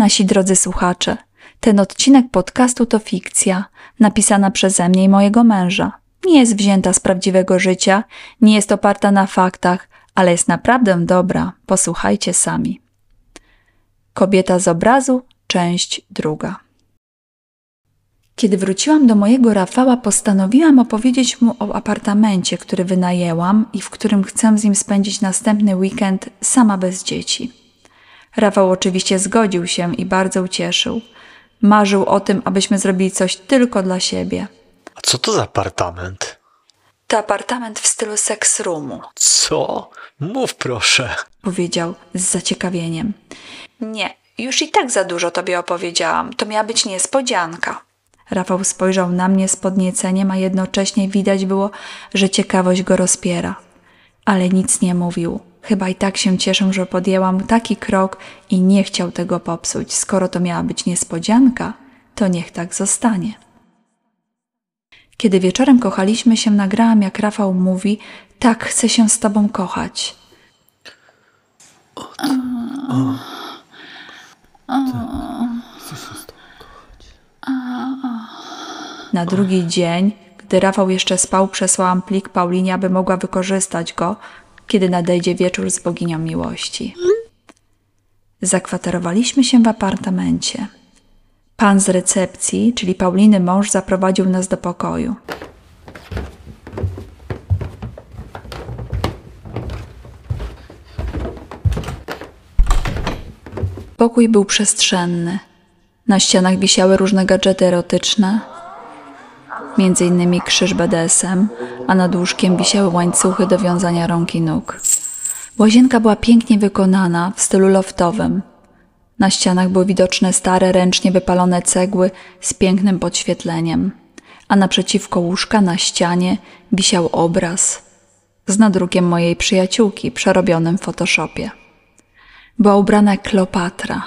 nasi drodzy słuchacze. Ten odcinek podcastu to fikcja, napisana przeze mnie i mojego męża. Nie jest wzięta z prawdziwego życia, nie jest oparta na faktach, ale jest naprawdę dobra. Posłuchajcie sami. Kobieta z obrazu, część druga. Kiedy wróciłam do mojego Rafała, postanowiłam opowiedzieć mu o apartamencie, który wynajęłam i w którym chcę z nim spędzić następny weekend sama bez dzieci. Rafał oczywiście zgodził się i bardzo ucieszył. Marzył o tym, abyśmy zrobili coś tylko dla siebie. A co to za apartament? To apartament w stylu sex roomu, Co? Mów proszę. powiedział z zaciekawieniem. Nie, już i tak za dużo tobie opowiedziałam. To miała być niespodzianka. Rafał spojrzał na mnie z podnieceniem, a jednocześnie widać było, że ciekawość go rozpiera. Ale nic nie mówił. Chyba i tak się cieszę, że podjęłam taki krok i nie chciał tego popsuć. Skoro to miała być niespodzianka, to niech tak zostanie. Kiedy wieczorem kochaliśmy się, nagrałam, jak Rafał mówi: Tak, chcę się z tobą kochać. Na drugi dzień, gdy Rafał jeszcze spał, przesłałam plik Paulinie, aby mogła wykorzystać go, kiedy nadejdzie wieczór z boginią miłości. Zakwaterowaliśmy się w apartamencie. Pan z recepcji, czyli Pauliny mąż, zaprowadził nas do pokoju. Pokój był przestrzenny. Na ścianach wisiały różne gadżety erotyczne, między innymi krzyż BDSM, a nad łóżkiem wisiały łańcuchy do wiązania rąk i nóg. Łazienka była pięknie wykonana w stylu loftowym. Na ścianach były widoczne stare, ręcznie wypalone cegły z pięknym podświetleniem, a naprzeciwko łóżka na ścianie wisiał obraz z nadrukiem mojej przyjaciółki przerobionym w Photoshopie. Była ubrana jak Kleopatra.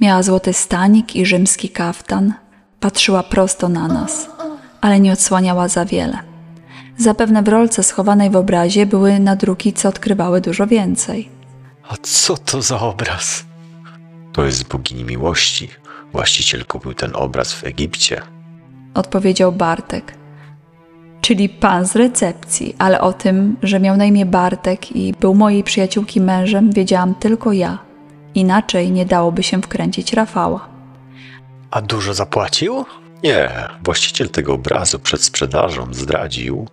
Miała złoty stanik i rzymski kaftan. Patrzyła prosto na nas, ale nie odsłaniała za wiele. Zapewne w rolce schowanej w obrazie były nadruki, co odkrywały dużo więcej. A co to za obraz? To jest bogini miłości. Właściciel kupił ten obraz w Egipcie. Odpowiedział Bartek. Czyli pan z recepcji, ale o tym, że miał na imię Bartek i był mojej przyjaciółki mężem, wiedziałam tylko ja. Inaczej nie dałoby się wkręcić Rafała. A dużo zapłacił? Nie, właściciel tego obrazu przed sprzedażą zdradził,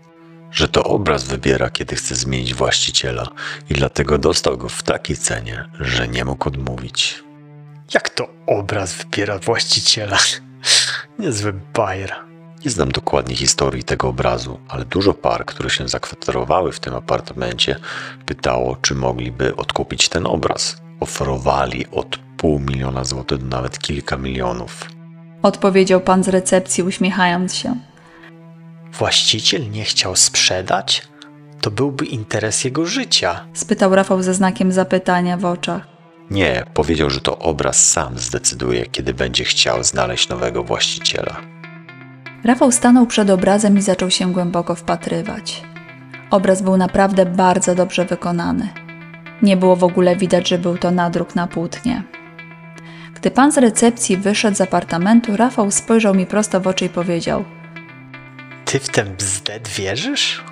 że to obraz wybiera, kiedy chce zmienić właściciela i dlatego dostał go w takiej cenie, że nie mógł odmówić. Jak to obraz wybiera właściciela? Niezły bajer. Nie znam dokładnie historii tego obrazu, ale dużo par, które się zakwaterowały w tym apartamencie, pytało, czy mogliby odkupić ten obraz. Oferowali od pół miliona złotych do nawet kilka milionów. Odpowiedział pan z recepcji, uśmiechając się. Właściciel nie chciał sprzedać? To byłby interes jego życia. Spytał Rafał ze znakiem zapytania w oczach. Nie, powiedział, że to obraz sam zdecyduje, kiedy będzie chciał znaleźć nowego właściciela. Rafał stanął przed obrazem i zaczął się głęboko wpatrywać. Obraz był naprawdę bardzo dobrze wykonany. Nie było w ogóle widać, że był to nadruk na płótnie. Gdy pan z recepcji wyszedł z apartamentu, Rafał spojrzał mi prosto w oczy i powiedział: Ty w ten bzdet wierzysz?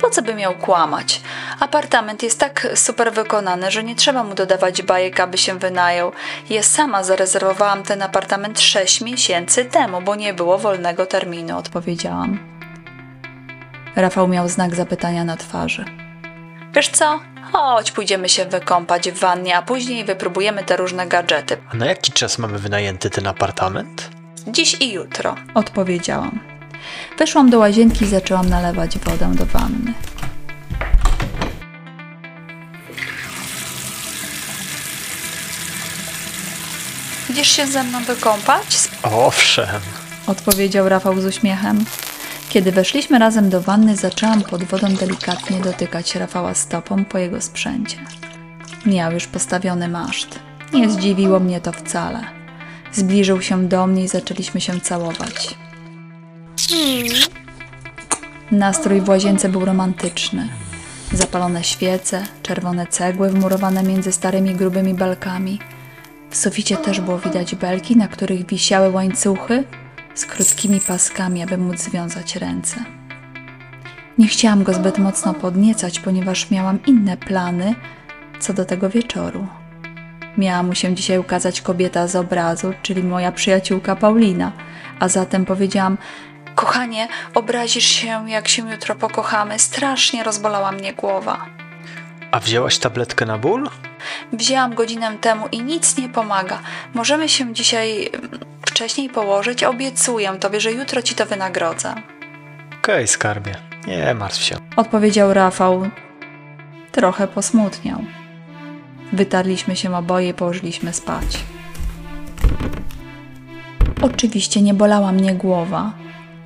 Po co by miał kłamać? Apartament jest tak super wykonany, że nie trzeba mu dodawać bajek, aby się wynajął. Ja sama zarezerwowałam ten apartament 6 miesięcy temu, bo nie było wolnego terminu, odpowiedziałam. Rafał miał znak zapytania na twarzy. Wiesz co? Chodź, pójdziemy się wykąpać w wannie, a później wypróbujemy te różne gadżety. A na jaki czas mamy wynajęty ten apartament? Dziś i jutro, odpowiedziałam. Weszłam do łazienki i zaczęłam nalewać wodę do wanny. Idziesz się ze mną wykąpać? Owszem. odpowiedział Rafał z uśmiechem. Kiedy weszliśmy razem do wanny, zaczęłam pod wodą delikatnie dotykać Rafała stopą po jego sprzęcie. Miał już postawiony maszt. Nie zdziwiło mnie to wcale. Zbliżył się do mnie i zaczęliśmy się całować. Nastrój w łazience był romantyczny. Zapalone świece, czerwone cegły wmurowane między starymi grubymi belkami. W suficie też było widać belki, na których wisiały łańcuchy z krótkimi paskami, aby móc związać ręce. Nie chciałam go zbyt mocno podniecać, ponieważ miałam inne plany co do tego wieczoru. Miała mu się dzisiaj ukazać kobieta z obrazu, czyli moja przyjaciółka Paulina, a zatem powiedziałam: Kochanie, obrazisz się, jak się jutro pokochamy. Strasznie rozbolała mnie głowa. A wzięłaś tabletkę na ból? Wzięłam godzinę temu i nic nie pomaga. Możemy się dzisiaj wcześniej położyć. Obiecuję tobie, że jutro ci to wynagrodzę. Okej, skarbie. Nie martw się. Odpowiedział Rafał. Trochę posmutniał. Wytarliśmy się oboje i położyliśmy spać. Oczywiście nie bolała mnie głowa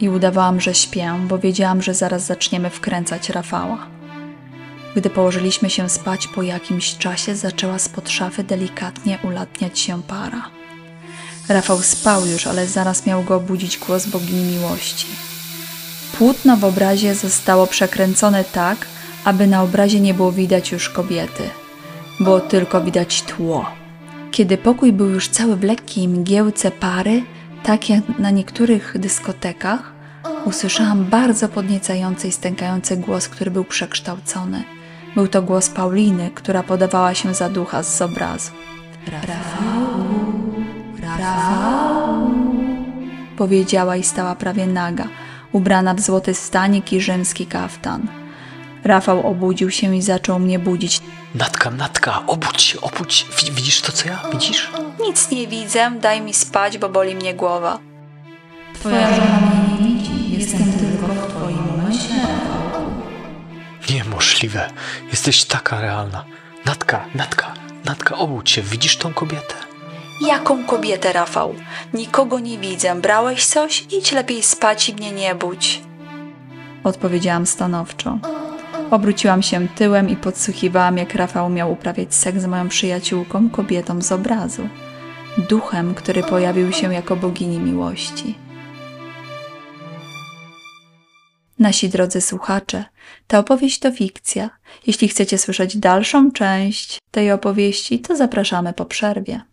i udawałam, że śpię, bo wiedziałam, że zaraz zaczniemy wkręcać Rafała. Gdy położyliśmy się spać, po jakimś czasie zaczęła spod szafy delikatnie ulatniać się para. Rafał spał już, ale zaraz miał go obudzić głos bogini miłości. Płótno w obrazie zostało przekręcone tak, aby na obrazie nie było widać już kobiety. Było tylko widać tło. Kiedy pokój był już cały w lekkiej mgiełce pary, tak jak na niektórych dyskotekach, usłyszałam bardzo podniecający i stękający głos, który był przekształcony. Był to głos Pauliny, która podawała się za ducha z obrazu. Powiedziała i stała prawie naga, ubrana w złoty stanik i rzymski kaftan. Rafał obudził się i zaczął mnie budzić. Natka, Natka, obudź się, obudź Widzisz to, co ja? Widzisz? Nic nie widzę, daj mi spać, bo boli mnie głowa. Twoja żona mnie nie widzi, jestem tylko w twoim myśle. Niemożliwe. Jesteś taka realna. Natka, Natka, Natka, obudź się. Widzisz tą kobietę? Jaką kobietę, Rafał? Nikogo nie widzę. Brałeś coś? Idź lepiej spać i mnie nie budź. Odpowiedziałam stanowczo. Obróciłam się tyłem i podsłuchiwałam, jak Rafał miał uprawiać seks z moją przyjaciółką, kobietą z obrazu. Duchem, który pojawił się jako bogini miłości. Nasi drodzy słuchacze, ta opowieść to fikcja. Jeśli chcecie słyszeć dalszą część tej opowieści, to zapraszamy po przerwie.